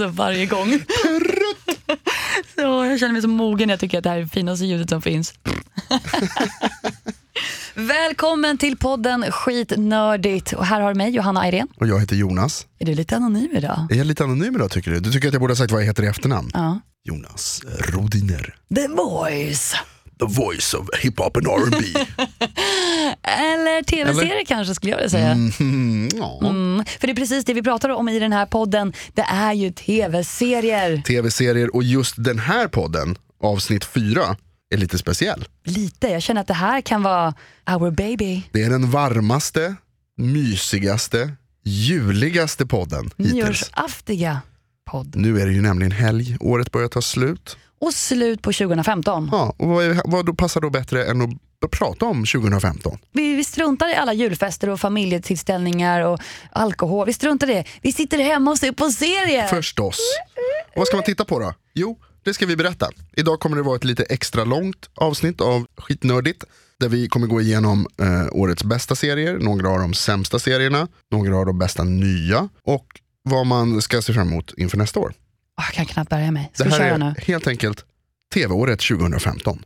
Alltså varje gång. så jag känner mig så mogen. Jag tycker att det här är det finaste ljudet som finns. Välkommen till podden Skitnördigt. Och här har du mig, Johanna Ayrén. Och jag heter Jonas. Är du lite anonym idag? Är jag lite anonym idag tycker du? Du tycker att jag borde ha sagt vad jag heter i efternamn? Ja. Jonas Rodiner. The Voice. The voice of hiphop and R&B. Eller tv-serie kanske skulle jag vilja säga. Mm, ja. Mm, för det är precis det vi pratar om i den här podden. Det är ju tv-serier. Tv-serier och just den här podden, avsnitt fyra, är lite speciell. Lite. Jag känner att det här kan vara our baby. Det är den varmaste, mysigaste, juligaste podden hittills. Nyårsaftiga podd. Nu är det ju nämligen helg, året börjar ta slut. Och slut på 2015. Ja, och vad, vad då passar då bättre än att prata om 2015? Vi, vi struntar i alla julfester och familjetillställningar och alkohol. Vi struntar i det. Vi sitter hemma och ser på serier. Förstås. Och vad ska man titta på då? Jo, det ska vi berätta. Idag kommer det vara ett lite extra långt avsnitt av Skitnördigt. Där vi kommer gå igenom eh, årets bästa serier, några av de sämsta serierna, några av de bästa nya och vad man ska se fram emot inför nästa år. Åh, jag kan knappt bärga mig. Ska det vi här köra är nu? helt enkelt TV-året 2015.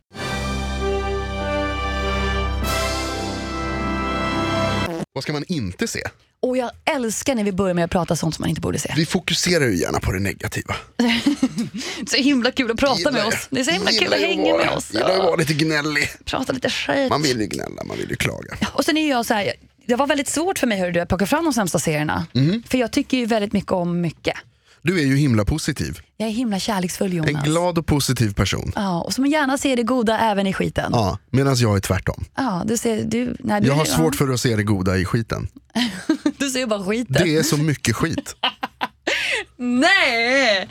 Vad ska man inte se? Och jag älskar när vi börjar med att prata sånt som man inte borde se. Vi fokuserar ju gärna på det negativa. Så himla kul att prata med oss. Det är så himla kul att hänga med oss. Gillar att vara lite gnällig. Prata lite skit. Man vill ju gnälla, man vill ju klaga. Och sen är jag så här, det var väldigt svårt för mig hörru, du, att plocka fram de sämsta serierna. Mhm. För jag tycker ju väldigt mycket om mycket. Du är ju himla positiv. Jag är himla kärleksfull Jonas. En glad och positiv person. Ja, och som gärna ser det goda även i skiten. Ja, Ja, Medan jag är tvärtom. du ser, du, nej, du, Jag har ja, svårt för att se det goda i skiten. du ser bara skiten. Det är så mycket skit. Nej!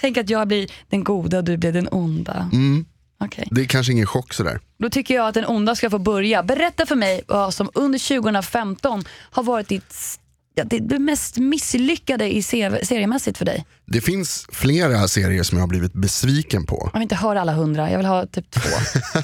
Tänk att jag blir den goda och du blir den onda. Mm. Okej. Det är kanske ingen chock sådär. Då tycker jag att den onda ska få börja. Berätta för mig vad som under 2015 har varit ditt, ja, det, det mest misslyckade i se- seriemässigt för dig. Det finns flera serier som jag har blivit besviken på. Jag vill inte höra alla hundra, jag vill ha typ två.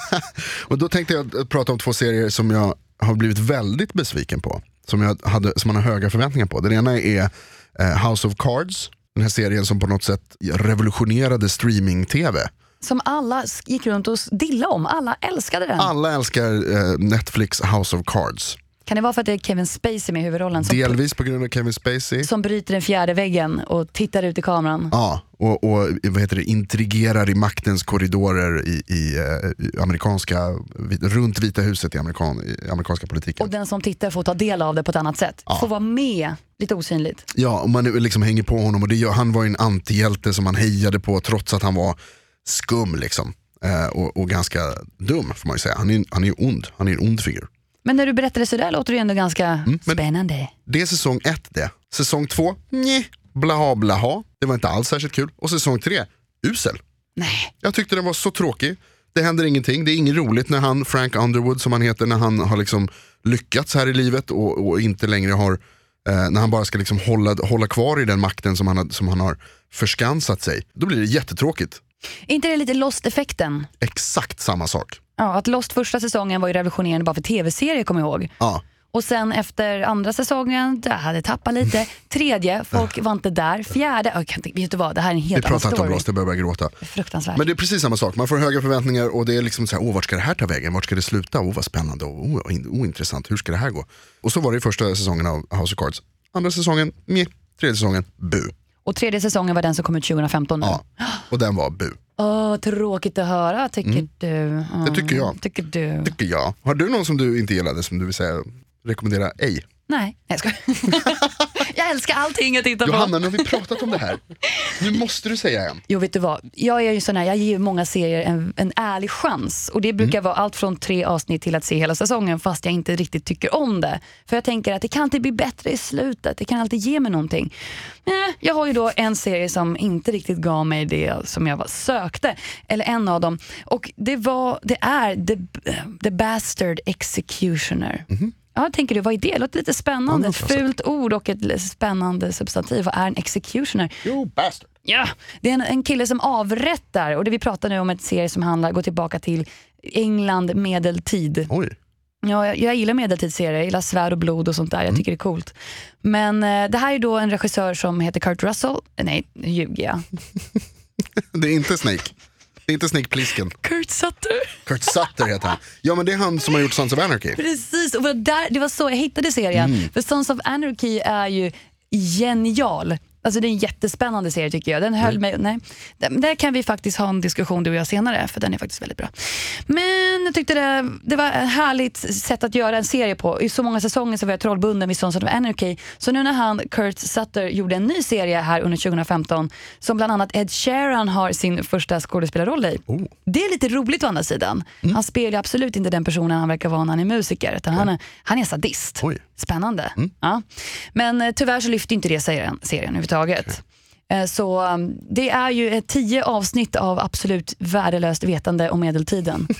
Och då tänkte jag prata om två serier som jag har blivit väldigt besviken på. Som, jag hade, som man har höga förväntningar på. Den ena är eh, House of Cards. Den här serien som på något sätt revolutionerade streaming-tv. Som alla gick runt och dillade om, alla älskade den. Alla älskar eh, Netflix House of Cards. Kan det vara för att det är Kevin Spacey med i huvudrollen som, Delvis på grund av Kevin Spacey. som bryter den fjärde väggen och tittar ut i kameran? Ja, och, och vad heter det, intrigerar i maktens korridorer i, i, eh, i amerikanska, vi- runt Vita huset i, amerikan, i amerikanska politiken. Och den som tittar får ta del av det på ett annat sätt. Får vara med lite osynligt. Ja, och man liksom hänger på honom och det gör, han var ju en antihjälte som man hejade på trots att han var skum liksom. Eh, och, och ganska dum får man ju säga. Han är, han är ju ond, han är en ond figur. Men när du berättar det sådär låter det ändå ganska Mm, spännande. Det är säsong ett det. Säsong två, nej, blaha blaha. Det var inte alls särskilt kul. Och säsong tre, usel. Nej. Jag tyckte den var så tråkig. Det händer ingenting, det är inget roligt när han, Frank Underwood som han heter, när han har liksom lyckats här i livet och, och inte längre har, eh, när han bara ska liksom hålla, hålla kvar i den makten som han, har, som han har förskansat sig. Då blir det jättetråkigt. Är inte det lite Lost-effekten? Exakt samma sak. Ja, att Lost första säsongen var ju revolutionerande bara för tv-serier kommer jag ihåg. Ja. Och sen efter andra säsongen, det hade tappat lite. Tredje, folk var inte där. Fjärde, jag kan inte, vet du vad, det här är en Vi helt annan pratar inte om story. Lost, jag börjar börja gråta. Fruktansvärt. Men det är precis samma sak, man får höga förväntningar och det är liksom så här, åh vart ska det här ta vägen, vart ska det sluta, åh vad spännande, och in- ointressant, hur ska det här gå? Och så var det i första säsongen av House of Cards. Andra säsongen, meh. Tredje säsongen, bu. Och tredje säsongen var den som kom ut 2015 nu. Ja. Och den var bu. Åh, tråkigt att höra tycker du. Mm, Det tycker jag. Tycker du. Tycker jag. Har du någon som du inte gillade som du vill säga, rekommendera ej? Nej, jag skojar. Jag älskar allting jag tittar på. Johanna, nu har vi pratat om det här. Nu måste du säga en. Jo, vet du vad? Jag är ju sån här, jag ger många serier en, en ärlig chans. Och Det brukar vara allt från tre avsnitt till att se hela säsongen fast jag inte riktigt tycker om det. För jag tänker att det kan alltid bli bättre i slutet. Det kan alltid ge mig någonting. Eh, jag har ju då en serie som inte riktigt gav mig det som jag var, sökte. Eller en av dem. Och det, var, det är The, The Bastard Executioner. Ja, tänker du, vad är det? Låter lite spännande. Ett fult ord och ett spännande substantiv. Vad är en executioner? Jo, bastard. Ja, det är en, en kille som avrättar och det vi pratar nu om ett serie som handlar, går tillbaka till England medeltid. Oj. Ja, jag, jag gillar medeltidsserier, jag gillar svärd och blod och sånt där. Jag tycker det är coolt. Men eh, det här är då en regissör som heter Kurt Russell. Nej, nu ljuger jag. Det är inte Snake. Det är inte Snake Plissken. Kurt Sutter. Kurt Sutter heter han. Ja men det är han som har gjort Sons of Anarchy. Precis, och där, det var så jag hittade serien. För Sons of Anarchy är ju genial. Alltså det är en jättespännande serie tycker jag. Den höll mig... Nej. Där, kan vi faktiskt ha en diskussion du och jag senare, för den är faktiskt väldigt bra. Men jag tyckte det, det var ett härligt sätt att göra en serie på. I så många säsonger så var jag trollbunden vid Sons of Anarchy. Så nu när han, Kurt Sutter, gjorde en ny serie här under 2015 som bland annat Ed Sheeran har sin första skådespelarroll i. Oh. Det är lite roligt å andra sidan. Han spelar absolut inte den personen han verkar vara när han är musiker, utan han, är, han är sadist. Oj. Spännande. Ja. Men eh, tyvärr så lyfter inte det serien, serien överhuvudtaget. Eh, Så um, det är ju ett tio avsnitt av absolut värdelöst vetande om medeltiden.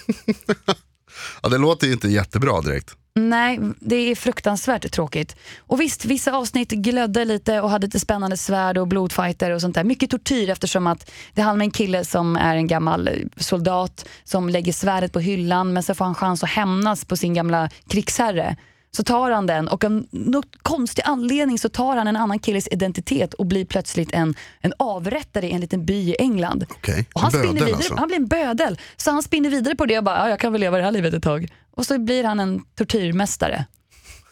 Ja, det låter ju inte jättebra direkt. Nej, det är fruktansvärt tråkigt. Och visst, vissa avsnitt glödde lite och hade lite spännande svärd och blodfighter och sånt där. Mycket tortyr eftersom att det handlar om en kille som är en gammal soldat som lägger svärdet på hyllan men så får han chans att hämnas på sin gamla krigsherre. Så tar han den och av någon konstig anledning så tar han en annan killes identitet och blir plötsligt en, en avrättare i en liten by i England. Okej, Och han, bödel vidare, alltså. han blir en bödel. Så han spinner vidare på det och bara, ja, jag kan väl leva det här livet ett tag. Och så blir han en tortyrmästare.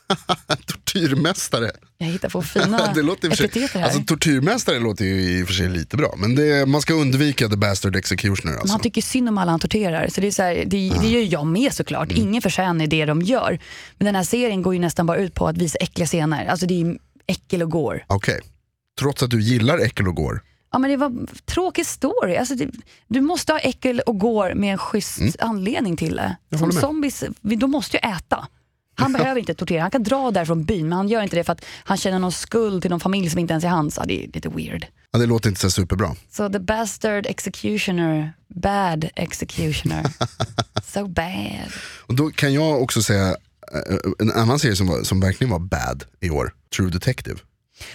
Tortyrmästare. Jag hittar på fina det låter för sig, här. alltså, tortyrmästare låter ju i och för sig lite bra. Men det, man ska undvika the bastard executioner alltså. han tycker synd om alla han torterar. Så det, är så här, det, det gör jag med såklart. Mm. Ingen förtjänar det de gör. Men den här serien går ju nästan bara ut på att visa äckliga scener. Alltså det är äckel och går. Okej. Trots att du gillar äckel och går. Ja, men det var en tråkig story. Alltså det, du måste ha äckel och går med en schysst anledning till det. Mm. Som zombies, de måste ju äta. Han behöver inte tortera, han kan dra där från byn men han gör inte det för att han känner någon skuld till någon familj som inte ens är hans. Ja, det är lite weird. Ja, det låter inte så superbra. Så the bastard executioner, bad executioner. so bad. Och då kan jag också säga eh, en annan serie som, var, som verkligen var bad i år. True Detective.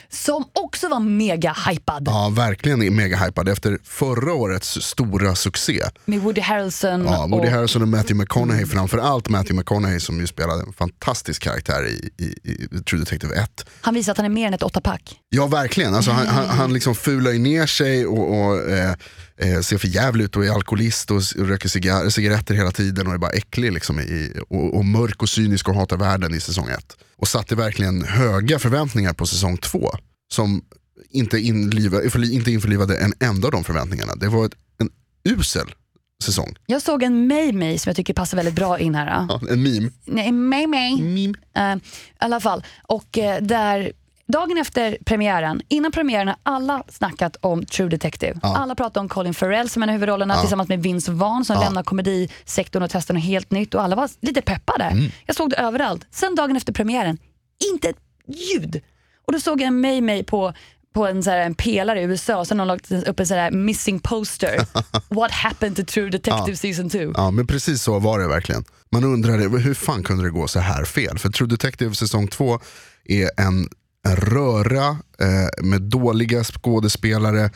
Som också var mega hypad Ja, verkligen mega hypad efter förra årets stora succé. med Woody Harrelson. Ja, Woody och, Harrelson och Matthew McConaughey, framförallt Matthew McConaughey som ju spelade en fantastisk karaktär i, i, i True Detective 1. Han visar att han är mer än ett åttapack. Ja verkligen, alltså, han, han, han liksom fular ju ner sig och, och eh, eh, ser för jävligt ut och är alkoholist och, röker cigar cigaretter hela tiden och är bara äcklig liksom, i, och, och mörk och cynisk och hatar världen i säsong 1. Och satte verkligen höga förväntningar på säsong 2 som inte, inliva, inte införlivade en enda av de förväntningarna. Det var ett, en usel säsong. Jag såg en May som jag tycker passar väldigt bra in här. Ja, en meme. Nej, May. meme. Eh, I alla fall. Och eh, där, dagen efter premiären, innan premiären har alla snackat om True Detective. Alla pratar om Colin Farrell som är en av huvudrollerna tillsammans med Vince Vaughn som lämnar komedisektorn och testar något helt nytt och alla var lite peppade. Jag såg det överallt. Sen dagen efter premiären, inte ett ljud. Och då såg jag en May May på på en, så här, en pelare i USA, så har någon lagt upp en så här missing poster. What happened to True Detective season 2? Ja men precis så var det verkligen. Man undrade hur fan kunde det gå så här fel? För True Detective säsong 2 är en, en röra eh, med dåliga skådespelare,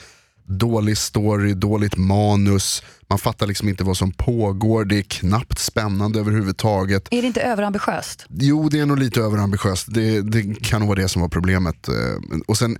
dålig story, dåligt manus. Man fattar liksom inte vad som pågår, det är knappt spännande överhuvudtaget. Är det inte överambitiöst? Jo, det är nog lite överambitiöst. Det, det kan nog vara det som var problemet. eh, Och sen,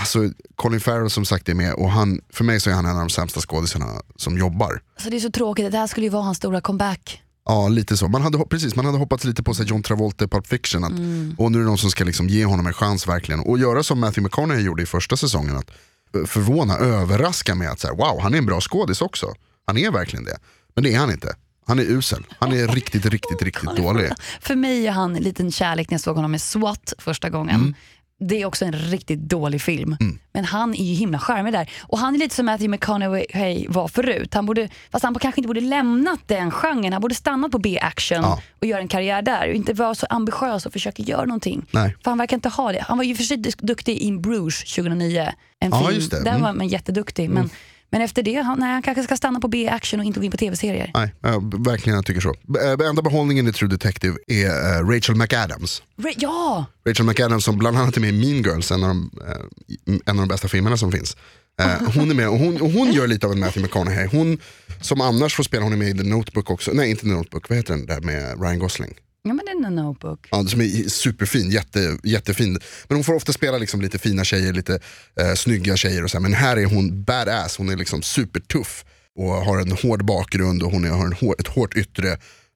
alltså, Colin Farrell som sagt är med och han, för mig så är han en av de sämsta skådisarna som jobbar. Alltså det är så tråkigt, det här skulle ju vara hans stora comeback. Ja, lite så. Man hade, precis, man hade hoppats lite på sig John Travolta i Pulp Fiction. Att, Och nu är det någon som ska liksom ge honom en chans verkligen. Och göra som Matthew McConaughey gjorde i första säsongen. Att eh, förvåna, överraska med att så här, wow, han är en bra skådis också. Han är verkligen det. Men det är han inte. Han är usel. Han är riktigt, riktigt, riktigt dålig. För mig är han en liten kärlek när jag såg honom med SWAT första gången. Mm. Det är också en riktigt dålig film. Men han är ju himla charmig där. Och han är lite som Matthew McConaughey var förut. Han borde, fast han kanske inte borde lämnat den genren. Han borde stannat på B-action Ja. och göra en karriär där. Och inte vara så ambitiös och försöka göra någonting. Nej. För han verkar inte ha det. Han var ju för sig dukt- duktig i In Bruges 2009. En Ja, film. det. Där Mm. var man jätteduktig. Men, men efter det, han, nej, han kanske ska stanna på B-action och inte gå in på tv-serier. Nej, ja, verkligen jag tycker så. Äh, Enda behållningen i True Detective är äh, Rachel McAdams. Ra- Ja! Rachel McAdams som bland annat är med i Mean Girls, en av de, eh, en av de bästa filmerna som finns. Hon är med och hon, och hon gör lite av en Matthew McConaughey. Hon som annars får spela, hon är med i The Notebook också. Nej inte The Notebook, vad heter den där med Ryan Gosling? Ja men det är notebook. Ja, som är superfin, jätte, jättefin. Men hon får ofta spela liksom lite fina tjejer, lite eh, snygga tjejer och så här. Men här är hon badass, hon är liksom supertuff. Och har en hård bakgrund och hon är, har en hår, ett hårt yttre.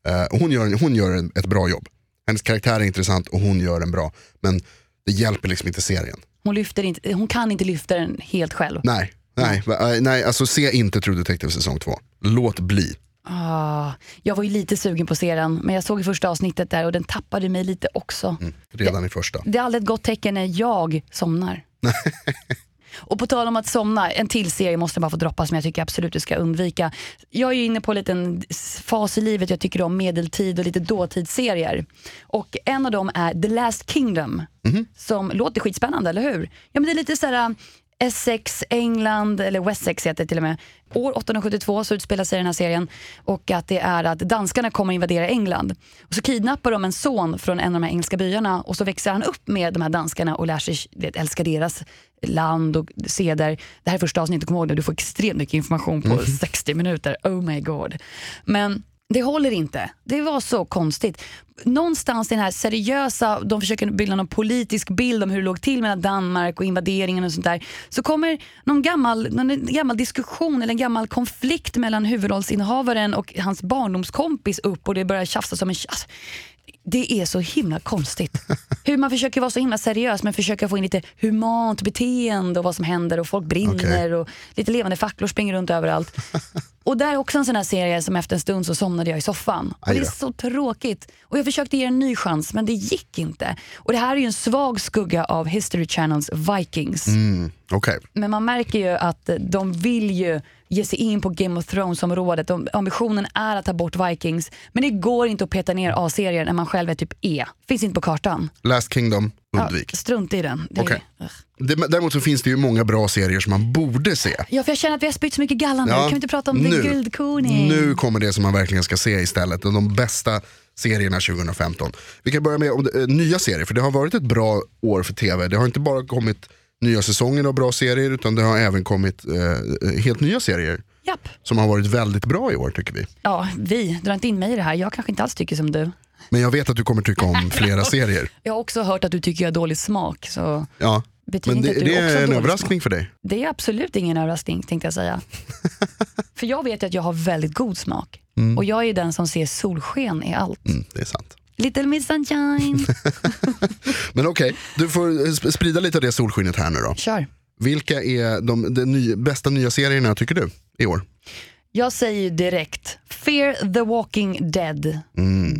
Eh, och hon gör, hon gör en, ett bra jobb. Hennes karaktär är intressant och hon gör en bra. Men det hjälper liksom inte serien. Hon, lyfter inte, hon kan inte lyfta den helt själv. Nej, nej, eh, nej alltså se inte True Detective säsong 2. Låt bli. Ah, jag var ju lite sugen på serien, men jag såg i första avsnittet där och den tappade mig lite också. Redan i första. Det är aldrig ett gott tecken när jag somnar. och på tal om att somna, en till serie måste jag bara få droppa som jag tycker absolut du ska undvika. Jag är ju inne på en liten fas i livet jag tycker om medeltid och lite dåtidsserier. Och en av dem är The Last Kingdom, som låter skitspännande, eller hur? Ja men det är lite såhär Essex, England, eller Wessex heter det till och med. År 872 så utspelar sig den här serien och att det är att danskarna kommer invadera England. Och så kidnappar de en son från en av de här engelska byarna och så växer han upp med de här danskarna och lär sig älska deras land och seder. Det här är första avsnittet, kom ihåg det, du får extremt mycket information på 60 minuter. Oh my god. Men det håller inte. Det var så konstigt. Någonstans i den här seriösa, de försöker bilda någon politisk bild om hur det låg till mellan Danmark och invaderingen och sånt där. Så kommer någon gammal, någon gammal diskussion eller en gammal konflikt mellan huvudrollsinnehavaren och hans barndomskompis upp och det börjar tjafsas om en alltså, det är så himla konstigt. Hur man försöker vara så himla seriös men försöker få in lite humant beteende och vad som händer och folk brinner och lite levande facklor springer runt överallt. Och där är också en sån här serie som efter en stund så somnade jag i soffan. Och det är så tråkigt. Och jag försökte ge en ny chans men det gick inte. Och det här är ju en svag skugga av History Channels Vikings. Mm, Okej, Men man märker ju att de vill ju ge sig in på Game of Thrones-området. De- Ambitionen är att ta bort Vikings. Men det går inte att peta ner A-serier när man själv är typ E. Finns inte på kartan. Last Kingdom, undvik. Ja, strunt i den. Det är-. Ugh. Det- Däremot så finns det ju många bra serier som man borde se. Ja, för jag känner att vi har spytt så mycket galla nu. Ja, Kan vi inte prata om nu. The Guldkorning? Nu kommer det som man verkligen ska se istället. De bästa serierna 2015. Vi kan börja med om eh, nya serier, för det har varit ett bra år för tv. Det har inte bara kommit nya säsonger av bra serier, utan det har även kommit eh, helt nya serier Japp. som har varit väldigt bra i år tycker vi. Ja, vi. Dra inte in mig i det här. Jag kanske inte alls tycker som du. Men jag vet att du kommer tycka om flera serier. Jag har också hört att du tycker jag har dålig smak. Så Ja. betyder Men det, det är en överraskning för dig. Smak. Det är absolut ingen överraskning tänkte jag säga. för jag vet att jag har väldigt god smak. Och jag är den som ser solsken i allt. Mm, det är sant. Little Miss Sunshine. Men okej, du får sp- sprida lite av det solskenet här nu då. Kör. Vilka är de, de ny, bästa nya serierna tycker du i år? Jag säger ju direkt Fear the Walking Dead,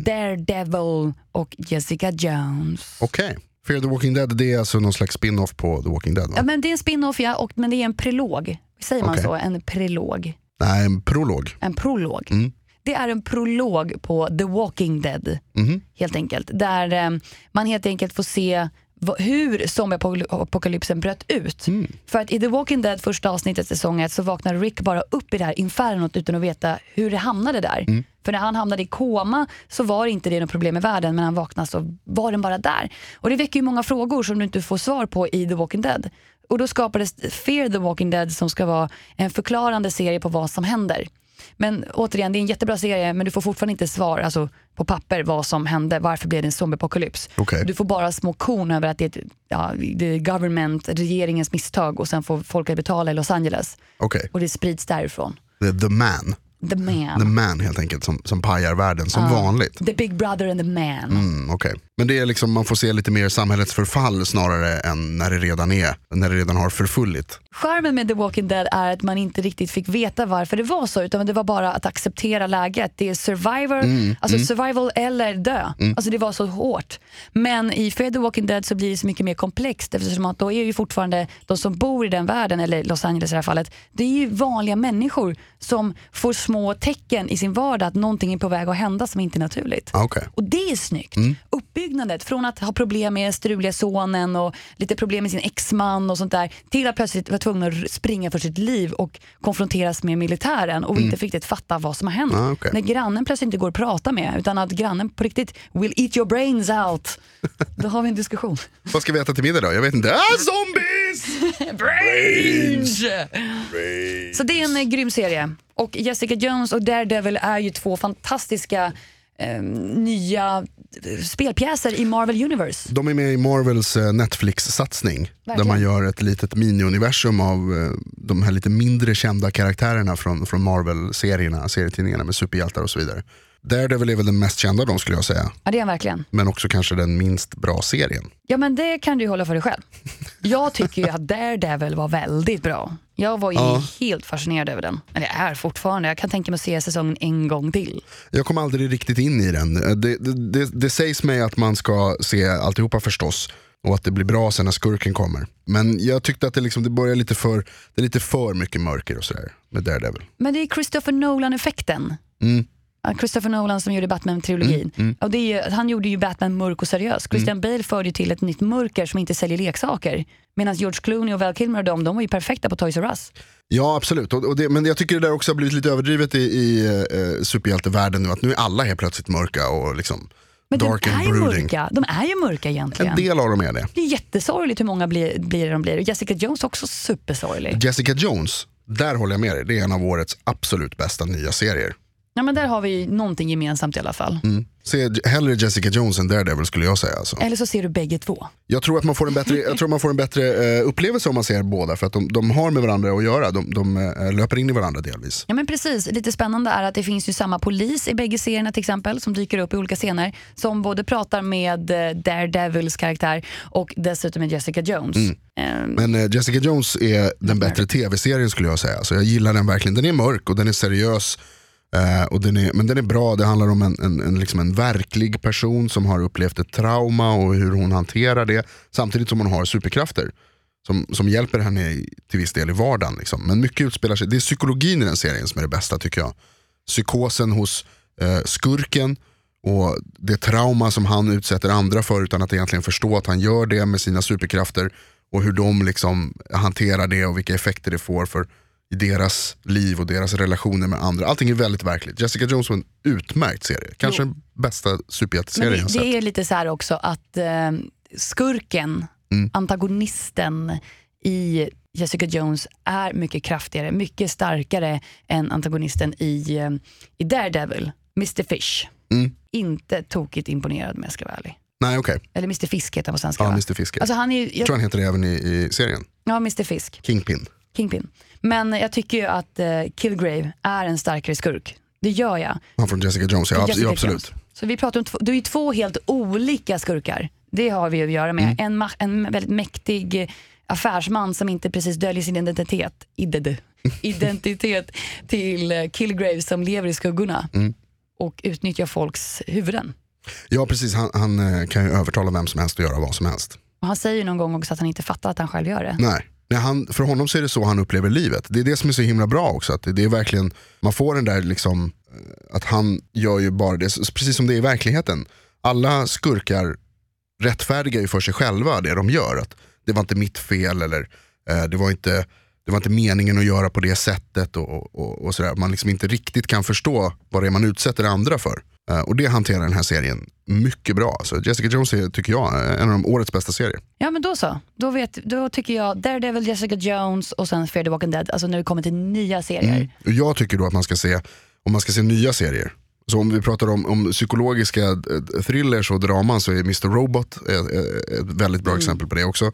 Daredevil och Jessica Jones. Okej. Fear the Walking Dead, det är alltså någon slags spin-off på The Walking Dead va? Ja, men det är en spin-off ja, och, men det är en prolog. Säger man så? En prolog. Nej, en prolog. En prolog. Mm. Det är en prolog på The Walking Dead. Mhm. Helt enkelt. Där eh, man helt enkelt får se hur zombieapokalypsen bröt ut. Mm. För att i The Walking Dead första avsnittet säsong så vaknar Rick bara upp i det här infernot utan att veta hur det hamnade där. Mm. För när han hamnade i koma så var inte det något problem i världen men han vaknade så var den bara där. Och det väcker ju många frågor som du inte får svar på i The Walking Dead. Och då skapades Fear the Walking Dead som ska vara en förklarande serie på vad som händer. Men återigen, det är en jättebra serie men du får fortfarande inte svar alltså, på papper vad som hände. Varför blev det en zombieapokalyps? Okej. Du får bara små korn över att det är, ett, ja, det är government, regeringens misstag och sen får folk att betala i Los Angeles. Okej, Och det sprids därifrån. the, the Man. The man. The Man helt enkelt som, som pajar världen som vanligt. The big brother and the man. Mm, okej. Men det är liksom, man får se lite mer samhällets förfall snarare än när det redan är, när det redan har förfullit. Charmen med The Walking Dead är att man inte riktigt fick veta varför det var så, utan det var bara att acceptera läget. Det är survivor, Mm, alltså survival eller dö. Alltså det var så hårt. Men i Fear the Walking Dead så blir det så mycket mer komplext eftersom att då är ju fortfarande de som bor i den världen, eller Los Angeles i det här fallet, det är ju vanliga människor som får små tecken i sin vardag att någonting är på väg att hända som inte är naturligt. Ah, okej. Och det är snyggt. Uppbyggnadet från att ha problem med struliga sonen och lite problem med sin exman och sånt där till att plötsligt tvungen att springa för sitt liv och konfronteras med militären och inte riktigt fatta vad som har hänt. Ah, okej. När grannen plötsligt inte går att prata med utan att grannen på riktigt will eat your brains out. Då har vi en diskussion. Vad ska vi äta till middag då? Jag vet inte. Ah, zombies! brains! Så det är en eh, grym serie. Och Jessica Jones och Daredevil är ju två fantastiska eh, nya spelpjäser i Marvel Universe. De är med i Marvels eh, Netflix-satsning. Där man gör ett litet mini-universum av eh, de här lite mindre kända karaktärerna från, från Marvel-serierna, serietidningarna med superhjältar och så vidare. Daredevil är väl den mest kända av dem skulle jag säga. Ja, det är han verkligen. Men också kanske den minst bra serien. Ja, men det kan du ju hålla för dig själv. Jag tycker ju att Daredevil var väldigt bra. Jag var ju Ja. helt fascinerad över den. Eller jag är fortfarande. Jag kan tänka mig att se säsongen en gång till. Jag kom aldrig riktigt in i den. Eh, Det, det, det, det sägs mig att man ska se alltihopa förstås. Och att det blir bra sen när skurken kommer. Men jag tyckte att det, liksom, det börjar lite för, det är lite för mycket mörker och sådär med Daredevil. Men det är Christopher Nolan-effekten. Mm. Christopher Nolan som gjorde Batman-trilogin. Är ju, han gjorde ju Batman mörk och seriös. Christian Bale förde ju till ett nytt mörker som inte säljer leksaker. Medan George Clooney och Val Kilmer och de, de var ju perfekta på Toys R Us. Ja absolut, och, och det, men jag tycker det där också har blivit lite överdrivet i, i eh, superhjältevärlden nu. Att nu är alla helt plötsligt mörka och liksom Men dark de är and brooding. mörka. De är ju mörka egentligen. En del av dem är det. Det är jättesorgligt hur många blir, blir de blir. Jessica Jones är också supersorglig. Jessica Jones, där håller jag med dig. Det är en av årets absolut bästa nya serier. Ja, men där har vi någonting gemensamt i alla fall. Se hellre Jessica Jones än Daredevil skulle jag säga. Alltså. Eller så ser du bägge två. Jag tror att man får en bättre, jag tror man får en bättre eh, upplevelse om man ser båda för att de, de har med varandra att göra. De, de eh, löper in i varandra delvis. Ja men precis, lite spännande är att det finns ju samma polis i bägge serierna till exempel som dyker upp i olika scener som både pratar med eh, Daredevils karaktär och dessutom med Jessica Jones. Ehm, Men eh, Jessica Jones är den bättre tv-serien skulle jag säga. Så jag gillar den verkligen. Den är mörk och den är seriös. Eh, och den är, men den är bra, det handlar om en, en, en, liksom en verklig person som har upplevt ett trauma och hur hon hanterar det. Samtidigt som hon har superkrafter. Som, som hjälper henne i, till viss del i vardagen. Liksom. Men mycket utspelar sig, det är psykologin i den serien som är det bästa tycker jag. Psykosen hos eh, skurken och det trauma som han utsätter andra för utan att egentligen förstå att han gör det med sina superkrafter. Och hur de liksom hanterar det och vilka effekter det får för i deras liv och deras relationer med andra. Allting är väldigt verkligt. Jessica Jones var en utmärkt serie. Kanske den bästa superhjälteserien jag sett. det är lite så här också att eh, skurken, Mm. antagonisten i Jessica Jones är mycket kraftigare, mycket starkare än antagonisten i, eh, i Daredevil, Mr Fish. Mm. Inte tokigt imponerad med ska jag vara ärlig. Nej okej, Eller Mr Fisk heter han på svenska ja, va? Mr Fisker. Alltså han är jag jag, tror han heter det även i, i serien. ja, Mr Fisk, Kingpin. Kingpin. Men jag tycker ju att eh, Kilgrave är en starkare skurk. Det gör jag. Han från Jessica Jones, ja, abs- Jessica ja absolut. Jones. Så vi pratar om två, det är ju två helt olika skurkar. Det har vi att göra med. En, ma- en väldigt mäktig affärsman som inte precis döljer sin identitet, ided, identitet till eh, Kilgrave som lever i skuggorna och utnyttjar folks huvuden. Ja precis, han, han eh, kan ju övertala vem som helst att göra vad som helst. Och han säger ju någon gång också att han inte fattar att han själv gör det. Nej. Han, för honom så är det så han upplever livet. Det är det som är så himla bra också. Att det, är verkligen, man får den där liksom, eh, att han gör ju bara det, precis som det är i verkligheten. Alla skurkar rättfärdigar ju för sig själva det de gör. Att det var inte mitt fel eller eh, det, var inte, det var inte meningen att göra på det sättet. Och- och, och sådär. Man liksom inte riktigt kan förstå vad det är man utsätter andra för. Eh, och det hanterar den här serien mycket bra. Så Jessica Jones är, tycker jag, en av de årets bästa serier. Ja men då så. Då, vet, då tycker jag Daredevil, Jessica Jones och sen Fear the Walking Dead. Alltså när det kommer till nya serier. Och jag tycker då att man ska se, om man ska se nya serier, så om vi pratar om, om psykologiska eh, thrillers och draman så är Mr. Robot eh, eh, ett väldigt bra exempel på det också.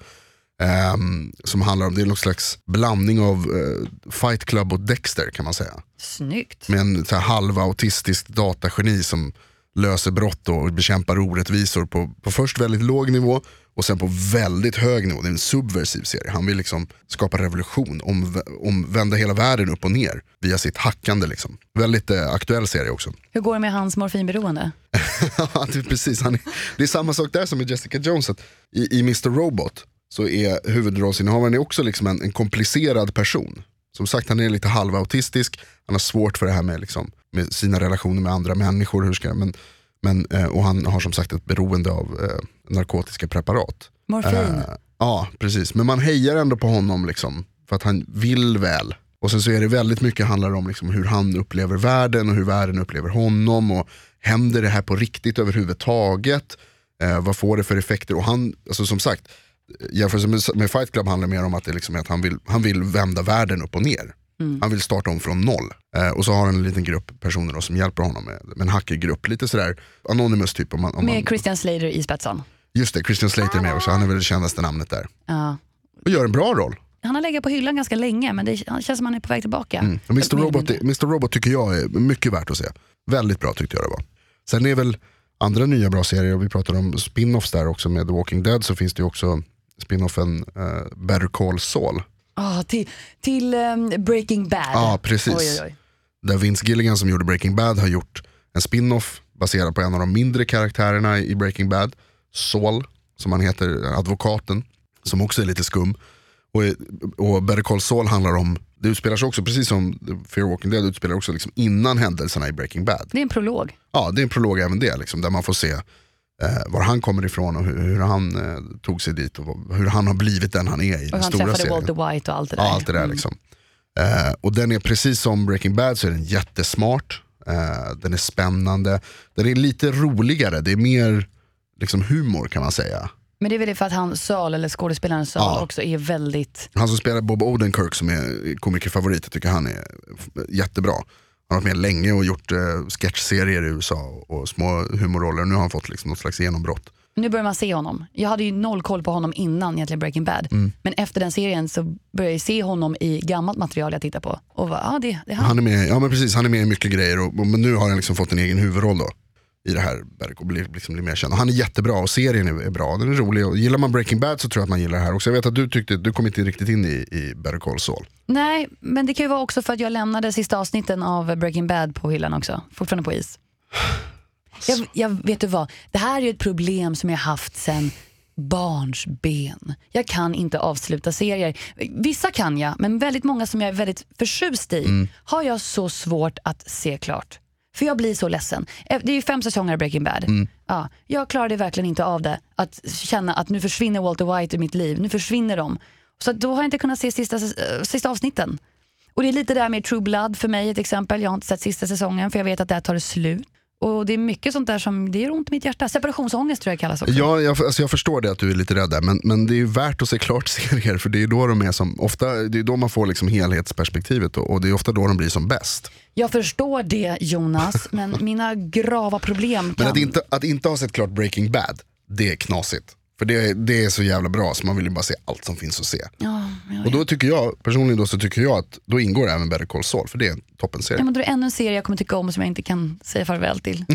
Ehm, som handlar om, det är någon slags blandning av eh, Fight Club och Dexter kan man säga. Snyggt. Med en så här, halva autistisk datageni som löser brott och bekämpar orättvisor på, på först väldigt låg nivå Och sen på väldigt hög nivå, det är en subversiv serie. Han vill liksom skapa revolution, om, omvända hela världen upp och ner via sitt hackande. Liksom. Väldigt eh, aktuell serie också. Hur går det med hans morfinberoende? Ja, det, är precis, han är, det är samma sak där som med Jessica Jones. I, I Mr Robot så är huvudrollsinnehavaren är också liksom en, en komplicerad person. Som sagt, han är lite halvautistisk, han har svårt för det här med, liksom, med sina relationer med andra människor. Hur ska, men, men, eh, och han har som sagt ett beroende av eh, narkotiska preparat. Morfin? Eh, ja, precis. Men man hejar ändå på honom liksom, för att han vill väl. Och sen så är det väldigt mycket handlar om liksom hur han upplever världen och hur världen upplever honom. Och Händer det här på riktigt överhuvudtaget? Eh, vad får det för effekter? Och han, alltså som sagt, jämfört med, med Fight Club handlar mer om att, det liksom är att han, vill, han vill vända världen upp och ner. Mm. Han vill starta om från noll. Eh, och så har han en liten grupp personer då som hjälper honom med, med en hackergrupp. Lite sådär Anonymous typ. Om man, om Med man, Christian Slater i spetsen. just det, Christian Slater är med också. Han är väl det kändaste namnet där. Ja. Och gör en bra roll. Han har legat på hyllan ganska länge men det känns som han är på väg tillbaka. Mm. Mr. Robot. Mr. Robot tycker jag är mycket värt att se. Väldigt bra tyckte jag det var. Sen är väl andra nya bra serier, och vi pratade om spin-offs där också med The Walking Dead, så finns det ju också spin-offen uh, Better Call Saul. Ah, till till ehm, Breaking Bad. Ja, precis. Oj, oj, oj. Där Vince Gilligan som gjorde Breaking Bad har gjort en spin-off baserad på en av de mindre karaktärerna i Breaking Bad. Saul, som han heter, advokaten, som också är lite skum. Och, och Better Call Saul handlar om, det utspelar sig också precis som Fear Walking Dead utspelar också liksom innan händelserna i Breaking Bad. Det är en prolog. Ja, det är en prolog även det, liksom, där man får se eh, var han kommer ifrån och hur, hur han eh, tog sig dit och hur han har blivit den han är i Och den han stora träffade serien. Walter White och allt det där. Ja, allt det där Mm. liksom. Eh, och den är precis som Breaking Bad så är den jättesmart. Eh, den är spännande. Den är lite roligare, det är mer liksom humor kan man säga. Men det är väl det för att han Saul, eller skådespelaren Saul, Ja. också är väldigt... Han som spelar Bob Odenkirk som är komikerfavorit, jag tycker han är jättebra. Han har varit med länge och gjort eh, sketchserier i USA och, små humorroller. Nu har han fått liksom något slags genombrott. Nu börjar man se honom. Jag hade ju noll koll på honom innan egentligen Breaking Bad. Mm. Men efter den serien så började jag se honom i gammalt material jag tittar på. Och bara, ja det, det är han. Han är med, ja men precis, han är med i mycket grejer och, och, men nu har han liksom fått en egen huvudroll då. I det här Berk och blir, liksom blir mer känd. Han är jättebra och serien är, är bra, den är rolig. Och gillar man Breaking Bad så tror jag att man gillar det här också. Jag vet att du tyckte, du kom inte riktigt in i, i Better Call Saul. Nej, men det kan ju vara också för att jag lämnade sista avsnitten av Breaking Bad på hyllan också. Fortfarande på is. Jag, jag vet du vad, det här är ett problem som jag haft sedan barnsben. Jag kan inte avsluta serier. Vissa kan jag, men väldigt många som jag är väldigt förtjust i har jag så svårt att se klart. För jag blir så ledsen. Eh, Det är ju fem säsonger av Breaking Bad. Ja, jag klarade verkligen inte av det. Att känna att nu försvinner Walter White ur mitt liv. Nu försvinner de. Så då har jag inte kunnat se sista, äh, sista avsnitten. Och det är lite där med True Blood för mig ett exempel. Jag har inte sett sista säsongen för jag vet att där tar det slut. Och det är mycket sånt där som det gör ont i mitt hjärta. Separationsångest tror jag kallas också. Ja, jag, alltså jag förstår det att du är lite rädd där, men, men det är ju värt att se klart serier för det är då de är som, ofta, det är då man får liksom helhetsperspektivet och, och det är ofta då de blir som bäst. Jag förstår det Jonas, men mina grava problem Men kan... att inte, att inte ha sett klart Breaking Bad, det är knasigt. För det, det är så jävla bra så man vill ju bara se allt som finns att se. Ja, Och då tycker jag, personligen då, så tycker jag att då ingår även Better Call Saul, för det är en toppenserie. Ja, men då är det ännu en serie jag kommer tycka om som jag inte kan säga farväl till.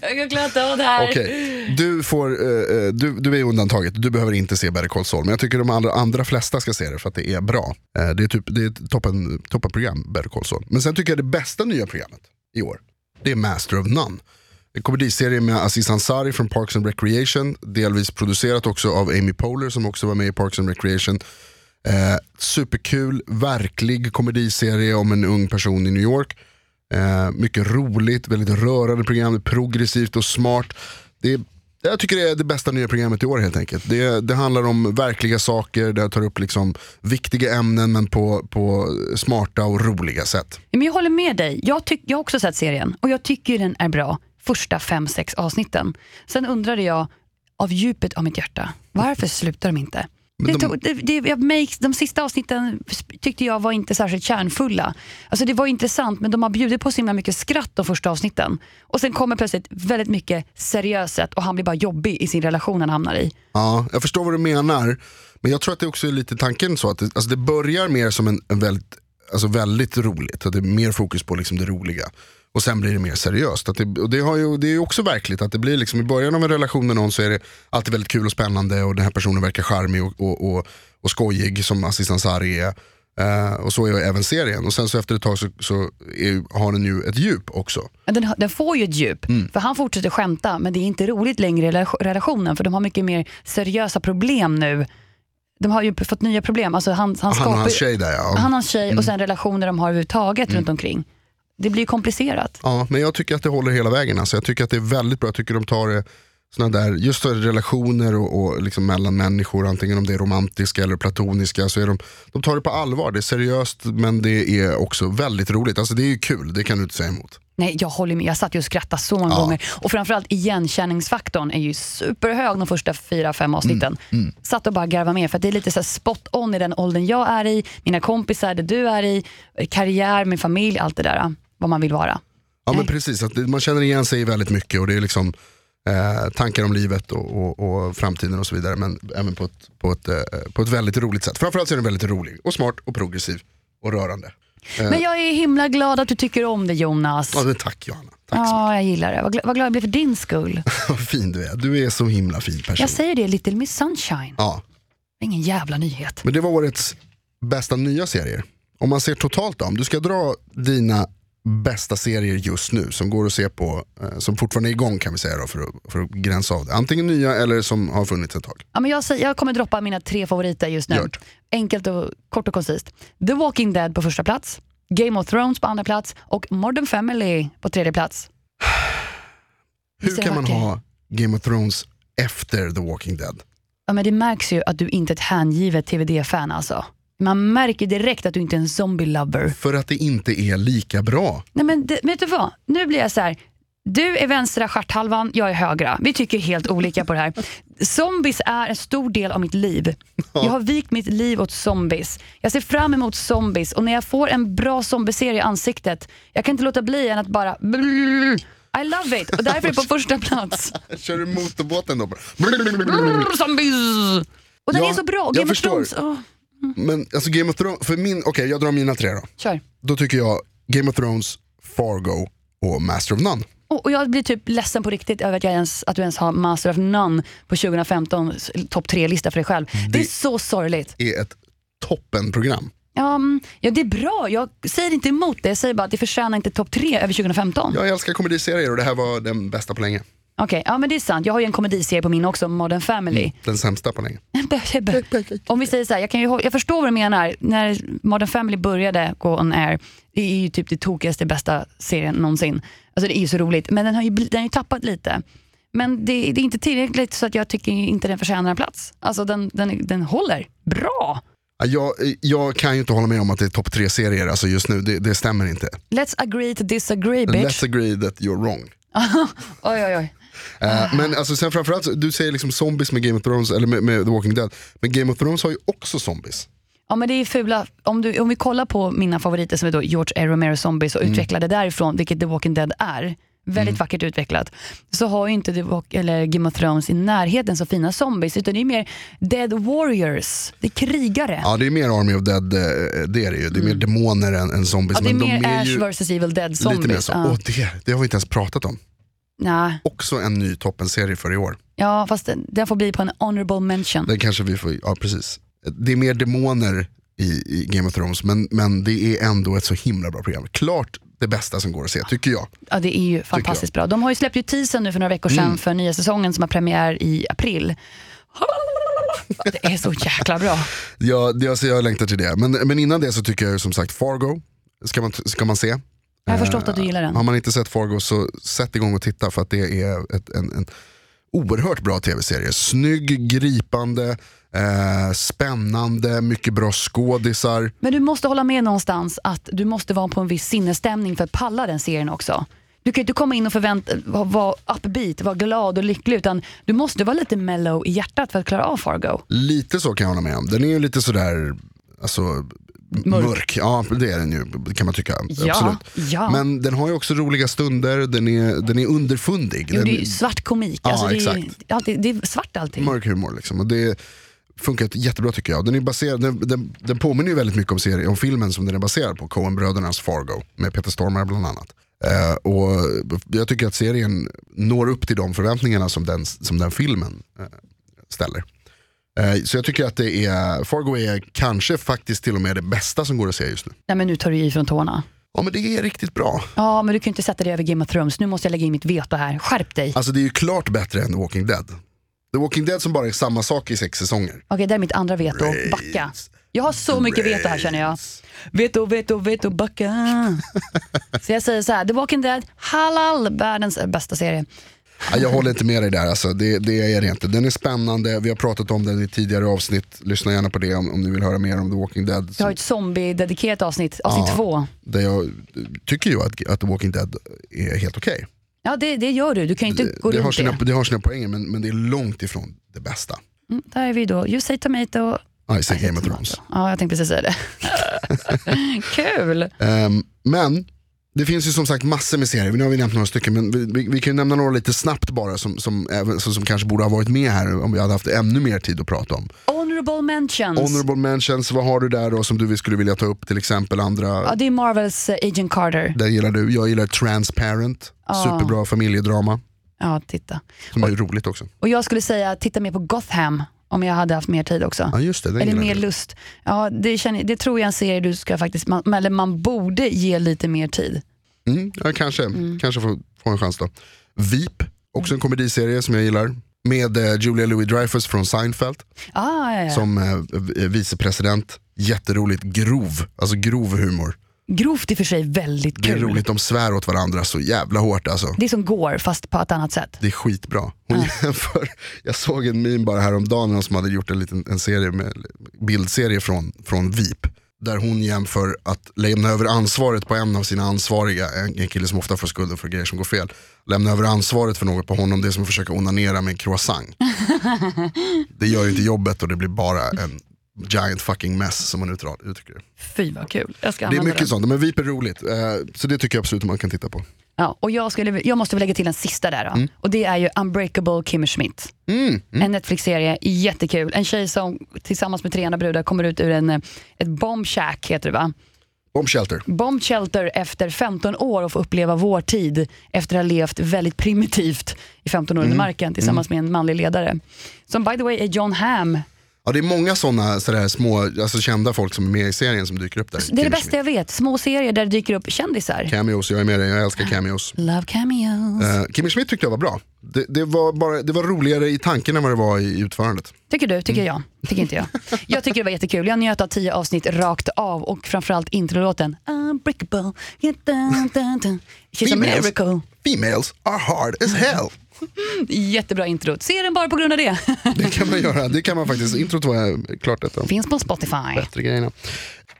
jag klarar inte av det här. Okej, du, får, eh, du, du är undantaget, du behöver inte se Better Call Saul. Men jag tycker de allra, andra flesta ska se det för att det är bra. Eh, det är, typ, det är ett toppen, toppenprogram, Better Call Saul. Men sen tycker jag det bästa nya programmet i år, det är Master of None. En komediserie med Aziz Ansari från Parks and Recreation, delvis producerat också av Amy Poehler som också var med i Parks and Recreation. Eh, superkul, verklig komediserie om en ung person i New York. Eh, mycket roligt, väldigt rörande program, progressivt och smart. Det är, jag tycker det är det bästa nya programmet i år helt enkelt. Det, det handlar om verkliga saker, det tar upp liksom viktiga ämnen men på, på smarta och roliga sätt. Men jag håller med dig. Jag, tyck, jag har också sett serien och jag tycker den är bra. Första fem, sex avsnitten. Sen undrade jag av djupet av mitt hjärta, varför slutar de inte? Men Det de- tog, det, det, jag makes, de sista avsnitten tyckte jag var inte särskilt kärnfulla. Alltså det var intressant men de har bjudit på så himla mycket skratt de första avsnitten. Och sen kommer plötsligt väldigt mycket seriöset och han blir bara jobbig i sin relation han hamnar i. Ja, jag förstår vad du menar. Men jag tror att det också är lite tanken så att det, alltså det börjar mer som en, en väldigt, alltså väldigt roligt. Att det är mer fokus på liksom det roliga. Och sen blir det mer seriöst. Att det, och det, har ju, det är också verkligt att det blir liksom i början av en relation med någon så är det alltid väldigt kul och spännande och den här personen verkar charmig och, och, och, och skojig som Aziz Ansari är. Eh, och så är även serien. Och sen så efter ett tag så, så är, har den ju ett djup också. Den, den får ju ett djup, Mm. för han fortsätter skämta men det är inte roligt längre i rela- relationen för de har mycket mer seriösa problem nu. De har ju fått nya problem. Alltså han, han, Han och skapar, hans tjej där ja. han och hans tjej och sen relationer de har överhuvudtaget Mm. runt omkring. Det blir komplicerat. Ja, men jag tycker att det håller hela vägen. Alltså. Jag tycker att det är väldigt bra. Jag tycker de tar det såna där, just för relationer och, och liksom mellan människor, antingen om det är romantiska eller platoniska, så är de, de tar det på allvar. Det är seriöst men det är också väldigt roligt. Alltså det är ju kul, det kan du inte säga emot. Nej, jag håller med. Jag satt ju och skrattade så många Ja. gånger. Och framförallt igenkänningsfaktorn är ju superhög de första fyra, fem avsnitten. Mm, Satt och bara garvade med för det är lite så spot on i den åldern jag är i, mina kompisar, det du är i, karriär, min familj, allt det där. Vad man vill vara. Ja men Nej. precis, att man känner igen sig väldigt mycket och det är liksom eh, tankar om livet och, och, och framtiden och så vidare. Men även på ett, på, ett, eh, på ett väldigt roligt sätt. Framförallt så är den väldigt rolig och smart och progressiv och rörande. Men jag är himla glad att du tycker om det Jonas. Ja, men tack Johanna, tack så Ja, jag gillar det. Vad gl- vad glad jag blir för din skull. Vad fin du är, du är så himla fin person. Jag säger det, Little Miss Sunshine. Ja, Ingen jävla nyhet. men det var årets bästa nya serier. Om man ser totalt då, om du ska dra dina bästa serier just nu som går att se på, eh, som fortfarande är igång kan vi säga då, för, att, för att gränsa av det. Antingen nya eller som har funnits ett tag. Ja, men jag, jag kommer droppa mina tre favoriter just nu. Det. Enkelt och kort och koncist. The Walking Dead på första plats, Game of Thrones på andra plats och Modern Family på tredje plats. Hur kan man ha Game of Thrones efter The Walking Dead? Ja, men det märks ju att du inte är ett hängivet TVD-fan alltså. Man märker direkt att du inte är en zombie-lover. För att det inte är lika bra. Nej men det, vet du vad? Nu blir jag så här. Du är vänstra stjärthalvan, jag är högra. Vi tycker helt olika på det här. Zombies är en stor del av mitt liv. Jag har vikt mitt liv åt zombies. Jag ser fram emot zombies och när jag får en bra zombieserie i ansiktet, jag kan inte låta bli än att bara I love it och därför är det på första plats. Kör du motorbåten då? Zombies! Och den Ja, är så bra. jag Game of förstår. Thrones, åh, Men alltså Game of Thrones, för min, okej jag drar mina tre då. kör. Då tycker jag Game of Thrones, Fargo och Master of None. Och jag blir typ ledsen på riktigt över att, jag ens, att du ens har Master of None på 2015 topp tre-lista för dig själv. Det är så sorgligt. är ett toppenprogram. Ja, mm, ja, det är bra. Jag säger inte emot det. Jag säger bara att det förtjänar inte topp tre över 2015. Jag älskar komediserier och det här var den bästa på länge. Okej, ja men det är sant. Jag har ju en komediserie på min också, Modern Family. Den sämsta på länge. Om vi säger så här, jag, kan ju, jag förstår vad du menar. När Modern Family började gå on air, det är ju typ det tokigaste, bästa serien någonsin. Alltså det är ju så roligt, men den har ju, den har ju tappat lite. Men det, det är inte tillräckligt så att jag tycker inte den förtjänar en plats. Alltså den, den, den håller bra. Ja, Jag, jag kan ju inte hålla med om att det är topp tre serier alltså just nu, det, det stämmer inte. Let's agree to disagree bitch. Let's agree that you're wrong. Oj, oj, oj. Eh, men alltså sen framförallt, du säger liksom zombies med Game of Thrones, eller med, med The Walking Dead. Men Game of Thrones har ju också zombies. Ja men det är fula, om, du, om vi kollar på mina favoriter som är då George A. Romero Zombies och Mm. utvecklade därifrån, vilket The Walking Dead är, väldigt vackert utvecklat, så har ju inte The Walk, eller Game of Thrones i närheten så fina zombies, utan det är mer Dead Warriors, det är krigare. Ja det är mer Army of Dead, eh, det är det ju. Det är mer demoner än, än zombies. Mm. Ja, det är men de mer är Ash ju vs Evil Dead zombies. lite mer så. Ja. Åh, det, det har vi inte ens pratat om. Nej. Också en ny toppenserie för i år. ja, fast den, den får bli på en honorable mention. Den kanske vi får, ja precis. Det är mer demoner i, i Game of Thrones men, men det är ändå ett så himla bra program. Klart det bästa som går att se, tycker jag. Ja, det är ju fantastiskt bra. De har ju släppt ju teasern nu för några veckor sedan Mm. för nya säsongen som har premiär i april. Det är så jäkla bra. Ja, det, alltså, jag längtar till det. Men, men innan det så tycker jag som sagt Fargo ska man, ska man se. Jag har förstått att du gillar den. Har man inte sett Fargo så sätt igång och titta för att det är ett, en, en oerhört bra tv-serie. Snygg, gripande, eh, spännande, mycket bra skådisar. Men du måste hålla med någonstans att du måste vara på en viss sinnesstämning för att palla den serien också. Du kan ju inte komma in och förvänta vara vara upbeat, vara glad och lycklig utan du måste vara lite mellow i hjärtat för att klara av Fargo. Lite så kan jag hålla med om. Den är ju lite sådär, alltså mörk. Ja det är den ju kan man tycka. Ja, Absolut. ja. Men den har ju också roliga stunder, den är, den är underfundig. Jo, den, det är svart komik, Ja, alltså, det, är, exakt. alltid, det är svart allting. mörk humor liksom. Och det funkar jättebra tycker jag. Den, är baserad, den, den, den påminner ju väldigt mycket om, serien, om filmen som den är baserad på, Coen-brödernas Fargo, med Peter Stormare bland annat. Eh, och jag tycker att serien når upp till de förväntningarna som den, som den filmen eh, ställer. Eh, så jag tycker att det är, Fargo är kanske faktiskt till och med det bästa som går att se just nu. Nej men nu tar du i från tårna. Ja men det är riktigt bra. Ja men du kan ju inte sätta dig över Game of Thrones. Nu måste jag lägga in mitt veto här. Skärp dig. Alltså det är ju klart bättre än The Walking Dead. The Walking Dead som bara är samma sak i sex säsonger. Okej, det är mitt andra veto. Backa. Jag har så mycket veto här känner jag. Veto, veto, veto, backa. så jag säger så här, The Walking Dead, halal, världens bästa serie. Ja, jag håller inte med dig där, alltså. det, det är det inte. Den är spännande, vi har pratat om den i tidigare avsnitt. Lyssna gärna på det om, om ni vill höra mer om The Walking Dead. Vi har ett zombie-dedikerat avsnitt, avsnitt Ja. två. Där jag tycker ju att, att The Walking Dead är helt okej. Ja, det, det gör du. Du kan ju inte gå Det, har runt sina- det. det har sina poänger men, men det är långt ifrån det bästa. Mm, där är vi då. You say tomato. I say I Game of. Thrones. Ja, jag tänkte precis säga det. Kul! Ehm, men det finns ju som sagt massor med serier, nu har vi nämnt några stycken men vi, vi, vi kan ju nämna några lite snabbt bara som, som, som, som kanske borde ha varit med här om vi hade haft ännu mer tid att prata om. Honorable mentions. Honorable mentions, vad har du där då som du skulle vilja ta upp till exempel andra? Ja, det är Marvels eh, Agent Carter. Den gillar du, jag gillar Transparent, superbra familjedrama Ja, titta. som är roligt också. Och jag skulle säga titta mer på Gotham om jag hade haft mer tid också. Ja just det, den Eller mer du. lust. Ja, det, känner, det tror jag en serie du ska faktiskt, man, eller man borde ge lite mer tid. Mm, ja, kanske, Mm. kanske få, få en chans då. Veep, också en komediserie som jag gillar. Med eh, Julia Louis-Dreyfus från Seinfeld Ah, ja, ja. som eh, vicepresident. Jätteroligt, grov, alltså grov humor. Grovt i och för sig väldigt Det är kul. roligt, de svär åt varandra så jävla hårt alltså. Det är som går fast på ett annat sätt. Det är skitbra. Hon jämför, jag såg en meme bara häromdagen som hade gjort en liten en serie med, bildserie från, från Veep. Där hon jämför att lämna över ansvaret på en av sina ansvariga, en, en kille som ofta får skulden för grejer som går fel. Lämna över ansvaret för något på honom, det är som att försöka onanera med en croissant. det gör ju inte jobbet och det blir bara en giant fucking mess som man uttrycker det. Fy vad kul. Jag ska Det är mycket den. sånt, men Veep är roligt. Eh, så det tycker jag absolut man kan titta på. Ja, och jag, skulle, jag måste väl lägga till en sista där då. Mm. Och det är ju Unbreakable Kimmy Schmidt. En Netflix-serie, jättekul. En tjej som tillsammans med tre andra brudar kommer ut ur en, eh, ett bomb shack, heter det va? Bomb Shelter. Bomb shelter efter 15 år och få uppleva vår tid efter att ha levt väldigt primitivt i 15 år Mm. under marken tillsammans med en manlig ledare. Som by the way är John Hamm. Ja, det är många sådana sådär små, alltså kända folk som är med i serien som dyker upp där. Det är det bästa jag vet. Små serier där det dyker upp kändisar. Cameos, jag är med dig, jag älskar cameos. Love cameos. Uh, Kimmy Schmidt tyckte jag var bra. Det, det, var bara, det var roligare i tanken än vad det var i utförandet. Tycker du? Tycker Mm. jag? Tycker inte jag. Jag tycker det var jättekul. Jag njöt av tio avsnitt rakt av och framförallt introlåten Unbreakable. She's a miracle. Females are hard as hell. Jättebra intro. Se den bara på grund av det. Det kan man göra, det kan man faktiskt. Introt var klart ett av de Finns på Spotify. bättre grejerna.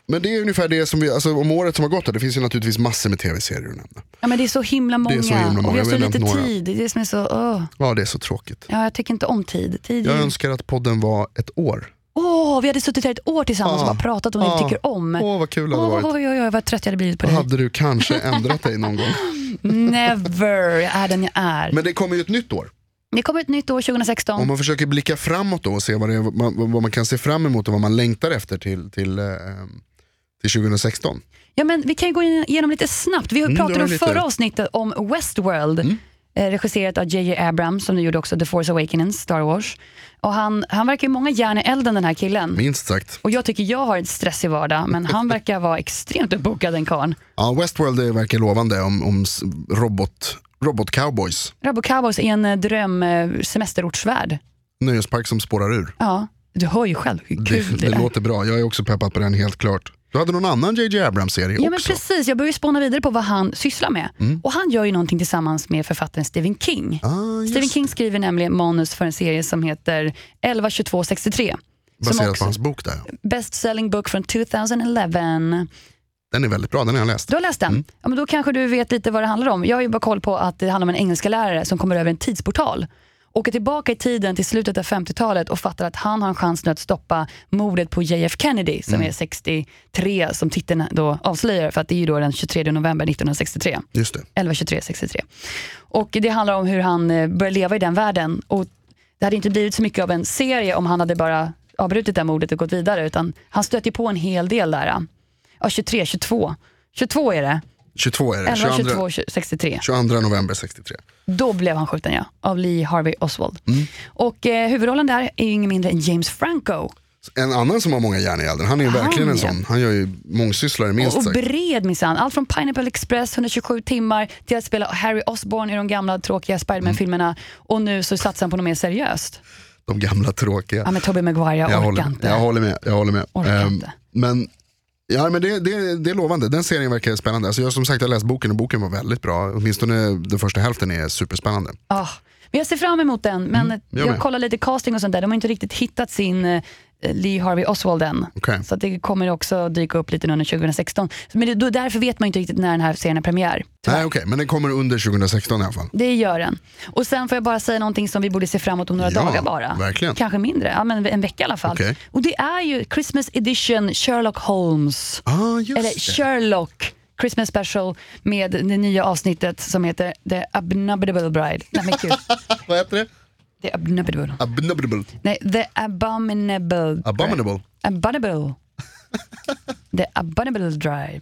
Men det är ungefär det som vi, alltså om året som har gått, det finns ju naturligtvis massor med tv-serier att nämna. Ja, men det är så himla många, är så himla många. och vi har så lite några. tid. Det är det som är så... åh. Ja, det är så tråkigt. Ja, jag tycker inte om tid. tid Jag är... önskar att podden var ett år. Åh, vi hade suttit här ett år tillsammans och Ja. bara pratat om det vi Ja. tycker om. Åh, vad kul det hade Åh, varit. oj, oj, oj, vad trött jag hade blivit på dig. hade du kanske ändrat dig någon gång. Never, jag är den jag är. Men det kommer ju ett nytt år. Det kommer ett nytt år 2016. Om man försöker blicka framåt då och se vad, är, vad, man, vad man kan se fram emot och vad man längtar efter till, till, eh, till 2016. Ja, men vi kan gå igenom lite snabbt. Vi Mm, pratade Mm. förra avsnittet om Westworld. eh, Regisserat av JJ Abrams som nu gjorde också The Force Awakens, Star Wars. Och han, han verkar ju många järn i elden den här killen. Minst sagt. Och jag tycker jag har en stressig vardag, men han verkar vara extremt uppbokad den karln. Ja, Westworld det verkar lovande om, om s- robot, robot-cowboys. Rabbo Cowboys är en eh, dröm eh, semesterortsvärld. Nöjespark som spårar ur. Ja, du hör ju själv hur Det, kul det, det är. låter bra, jag är också peppad på den helt klart. Du hade någon annan JJ Abrams-serie Ja men också. precis, jag börjar ju spåna vidare på vad han sysslar med. Och han gör ju någonting tillsammans med författaren Stephen King. Ah, Stephen King skriver nämligen manus för en serie som heter 112263. Som Baserat på hans bok där. Best selling book från 2011. Den är väldigt bra, den har jag läst. Du har läst den? Mm. Ja, men då kanske du vet lite vad det handlar om. Jag har ju bara koll på att det handlar om en engelska lärare som kommer över en tidsportal. Åker tillbaka i tiden till slutet av 50-talet och fattar att han har en chans nu att stoppa mordet på JF Kennedy som Mm. är 63 som titeln då avslöjar för att det är ju då den 23 november 1963. Just det. 11, 23, 63. Och det handlar om hur han eh, börjar leva i den världen. Och det hade inte blivit så mycket av en serie om han hade bara avbrutit det mordet och gått vidare. Utan han stöter på en hel del där. Ja, 23, 22. 22 är det. 22 är det. 11, 22, 22, 63. 22 november 63. Då blev han skjuten ja, av Lee Harvey Oswald. Mm. Och eh, huvudrollen där är ju ingen mindre än James Franco. En annan som har många järn i elden, han är ju Han, verkligen en ja. sån. Han gör ju mångsysslare minst Och sagt. bred minsann. Allt från Pineapple Express, 127 timmar, till att spela Harry Osborn i de gamla tråkiga Spiderman-filmerna. Och nu så satsar han på något mer seriöst. De gamla tråkiga. Ja, med Tobey Maguire, jag, orkar håller, inte. jag håller med. Jag håller med. Orkar Ehm, inte. men ja, men det, det, det är lovande, den serien verkar spännande. Alltså jag som sagt jag har läst boken och boken var väldigt bra. Åtminstone den första hälften är superspännande. Ah, men jag ser fram emot den, men Mm, jag jag, kollar lite casting och sånt där. De har inte riktigt hittat sin eh, Lee Harvey Oswald än. Okej. Så det kommer också dyka upp lite under 2016. Men det, då, därför vet man inte riktigt när den här serien är premiär. Nej okej, men den kommer under 2016 i alla fall. Det gör den. Och sen får jag bara säga någonting som vi borde se fram emot om några Ja, dagar bara. verkligen. Kanske mindre, ja, men en vecka i alla fall. Okej. Och det är ju Christmas edition Sherlock Holmes. Ah, just Eller det. Sherlock Christmas special med det nya avsnittet som heter The Abominable Bride. Nej men. Vad heter det? The Abominable. Abominable. Nej, The Abominable. Abominable. Abominable. The Abominable Drive.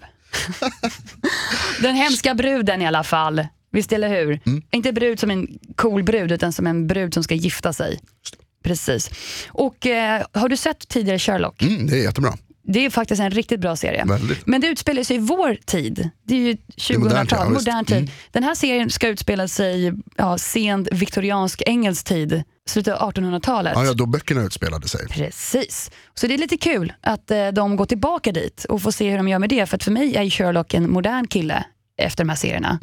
Den hemska bruden i alla fall. Visst eller hur? Mm. Inte brud som en cool brud utan som en brud som ska gifta sig. Precis. Och eh, har du sett tidigare Sherlock? Mm, det är jättebra. Det är faktiskt en riktigt bra serie. Väldigt. Men det utspelar sig i vår tid. Det är ju modern 2000-tal, tid, ja, modern, visst. Mm. tid. Den här serien ska utspela sig i ja, sent viktoriansk engelsk tid, slutet av 1800-talet. Ja, ja, då böckerna utspelade sig. Precis. Så det är lite kul att eh, de går tillbaka dit och får se hur de gör med det. För för mig är Sherlock en modern kille efter de här serierna.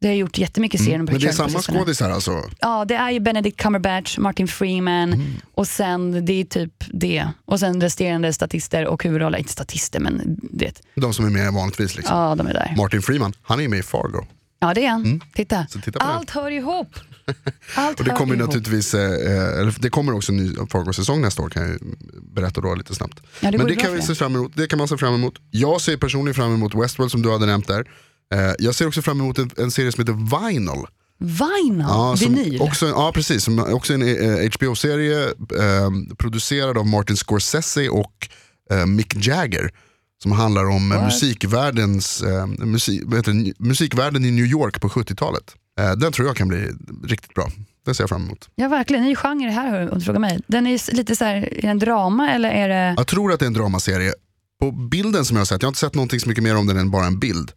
Det har gjort jättemycket serier Mm. Men det är samma skådisar alltså? Ja, det är ju Benedict Cumberbatch, Martin Freeman Mm. och sen det är typ det. Och sen resterande statister och huvudroller, inte statister men det. De som är med vanligtvis liksom. Ja, de är där. Martin Freeman, han är med i Fargo. Ja, det är han. Titta. Mm. Så titta på den. Allt hör ihop. Allt Och det kommer ihop. naturligtvis, eh, eh, det kommer också en ny Fargo-säsong nästa år kan jag berätta då lite snabbt. Ja, det Men det kan, vi se fram emot, det kan man se fram emot. Jag ser personligen fram emot Westworld som du hade nämnt där. Eh, jag ser också fram emot en, en serie som heter Vinyl. Vinyl, Ja, vinyl. Också, ja precis, som också en HBO-serie eh, producerad av Martin Scorsese och eh, Mick Jagger. Som handlar om eh, What? musikvärldens, eh, musik, det, musikvärlden i New York på 70-talet. Eh, den tror jag kan bli riktigt bra. Den ser jag fram emot. Ja, verkligen. Ny genre här om du frågar mig. Den är lite så här, är det en drama eller är det... Jag tror att det är en dramaserie. På bilden som jag har sett, jag har inte sett någonting så mycket mer om den än bara en bild.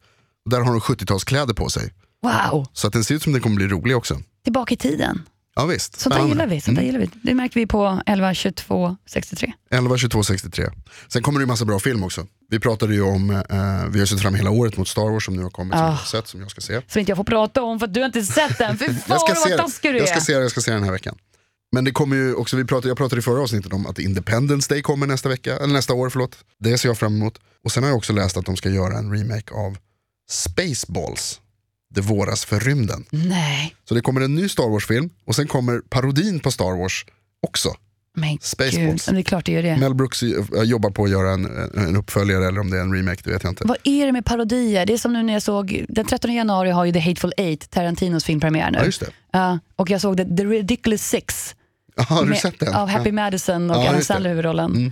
Där har de 70-talskläder på sig. Wow, Så att den ser ut som den kommer bli rolig också. tillbaka i tiden. Ja visst, Sånt där gillar vi. Sånt där gillar vi. Det märker vi på 11, 22, 63. 11, 22, 63. Sen kommer det ju massa bra film också. Vi pratade ju om, eh, vi har sett fram hela året mot Star Wars som nu har kommit, som Ah. jag har sett, som jag ska se. Som inte jag får prata om för att du har inte sett den. Fy fan Jag ska, se vad den. taskig du jag ska är. se den, jag ska se den här veckan. Men det kommer ju också, vi pratade, jag pratade i förra avsnittet om att Independence Day kommer nästa vecka, eller nästa år förlåt. Det ser jag fram emot. Och sen har jag också läst att de ska göra en remake av Spaceballs, Det våras för rymden. Nej, Så det kommer en ny Star Wars-film och sen kommer parodin på Star Wars också. men Spaceballs. gud. Det är klart det gör det. Mel Brooks eh, jobbar på att göra en, en uppföljare eller om det är en remake, det vet jag inte. Vad är det med parodier? Det är som nu när jag såg, den 13 januari har ju The Hateful Eight, Tarantinos filmpremiär nu. Ja, just det. Ja, och jag såg det, The Ridiculous Six. Ja, har du med- sett den? Av Happy ja. Madison och Ja, Adam. Sandler huvudrollen. Mm.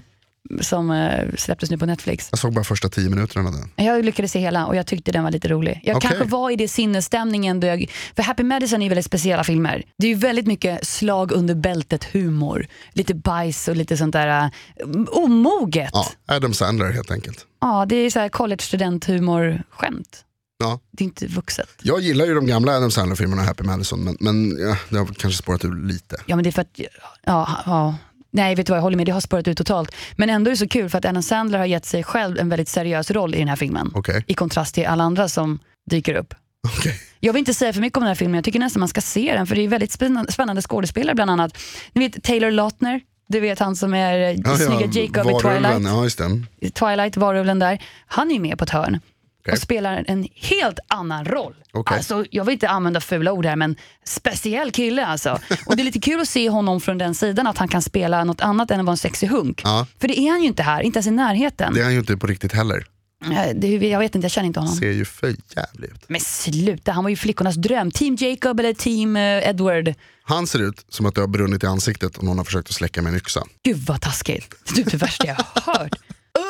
Som eh, släpptes nu på Netflix. Jag såg bara första tio minuterna av den. Jag lyckades se hela och jag tyckte den var lite rolig. Jag Okej. kanske var i det sinnesstämningen då jag... För Happy Madison är ju väldigt speciella filmer. Det är ju väldigt mycket slag under bältet humor. Lite bajs och lite sånt där uh, omoget. Ja, Ja. Adam Sandler helt enkelt. det är så här college studenthumor-skämt. Ja. Det är inte vuxet. Jag gillar ju de gamla Adam Sandler-filmerna, Happy Madison, men, men ja, det har kanske spårat ur lite. Ja men det är för att, ja, ja. Nej vet du vad, jag håller med, det har spårat ut totalt. Men ändå är det så kul för att Adam Sandler har gett sig själv en väldigt seriös roll i den här filmen. Okej. I kontrast till alla andra som dyker upp. Okej. Jag vill inte säga för mycket om den här filmen, jag tycker nästan man ska se den för det är väldigt spännande, skådespelare bland annat. Ni vet Taylor Lautner, du vet han som är Ja, snygga Jacob i Varulven, Twilight. Ja. Twilight, varulven där. Han är ju med på ett hörn Okej. och spelar en helt annan roll. Okej. Alltså, jag vill inte använda fula ord här men speciell kille alltså. Och det är lite kul att se honom från den sidan att han kan spela något annat än att vara en sexig hunk. Ja. För det är han ju inte här, inte ens i närheten. Det är han ju inte på riktigt heller. Eh, Det, jag vet inte, jag känner inte honom. Ser ju för jävligt ut. Men sluta, han var ju flickornas dröm. Team Jacob eller team eh, Edward. Han ser ut som att det har brunnit i ansiktet och någon har försökt att släcka med en yxa. Gud vad taskigt. Det är det värsta jag har hört.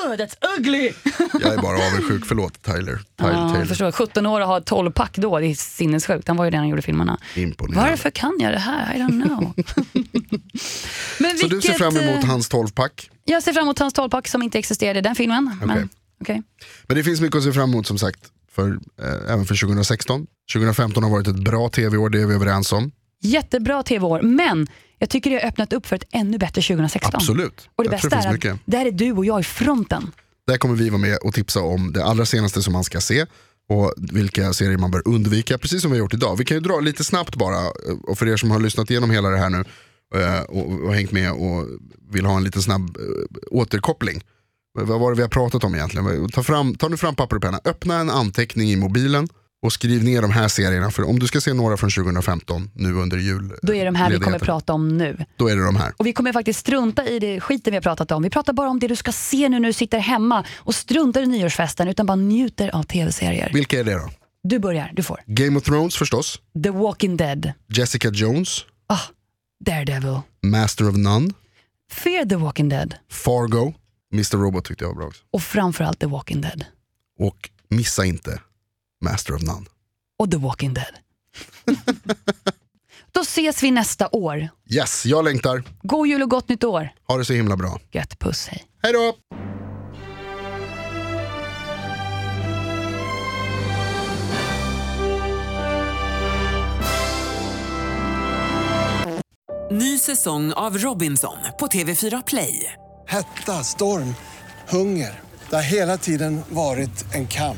"Ugh, that's ugly. Jag är bara avundsjuk, förlåt Tyler. Tyler, Ja, Taylor. jag förstår. 17 år och ha 12 pack då, det är sinnessjukt. Han var ju den han gjorde filmerna. Imponerande. Varför kan jag det här? I don't know. Men Så du ser fram emot eh, hans 12-pack. Jag ser fram emot hans 12-pack som inte existerade i den filmen. Okej. Men, okej. Men det finns mycket att se fram emot som sagt, för, eh, även för 2016. 2015 har varit ett bra tv-år, det är vi överens om. Jättebra tv-år, men jag tycker det har öppnat upp för ett ännu bättre 2016. Absolut. Och det Jag bästa det är att mycket. där är du och jag i fronten. Där kommer vi vara med och tipsa om det allra senaste som man ska se och vilka serier man bör undvika, precis som vi har gjort idag. Vi kan ju dra lite snabbt bara, eh, och för er som har lyssnat igenom hela det här nu eh, och, och hängt med och vill ha en liten snabb eh, återkoppling. Vad var det vi har pratat om egentligen? Ta, fram, ta nu fram papper och penna, öppna en anteckning i mobilen och skriv ner de här serierna. För om du ska se några från 2015 nu under jul Då är de här vi kommer prata om nu. Då är det de här. Och vi kommer faktiskt strunta i det skiten vi har pratat om. Vi pratar bara om det du ska se nu när du sitter hemma och struntar i nyårsfesten utan bara njuter av tv-serier. Vilka är det då? Du börjar, du får. Game of Thrones förstås, The Walking Dead, Jessica Jones, ah, Daredevil, Master of None, Fear the Walking Dead Fargo, Mr. Robot tyckte jag var bra också. och framförallt The Walking Dead. Och missa inte Master of None. Och The Walking Dead. Då ses vi nästa år. Yes, jag längtar. God jul och gott nytt år. Ha det så himla bra. Gött puss, hej. Hej då! Ny säsong av Robinson på TV4 Play. Hetta, storm, hunger. Det har hela tiden varit en kamp.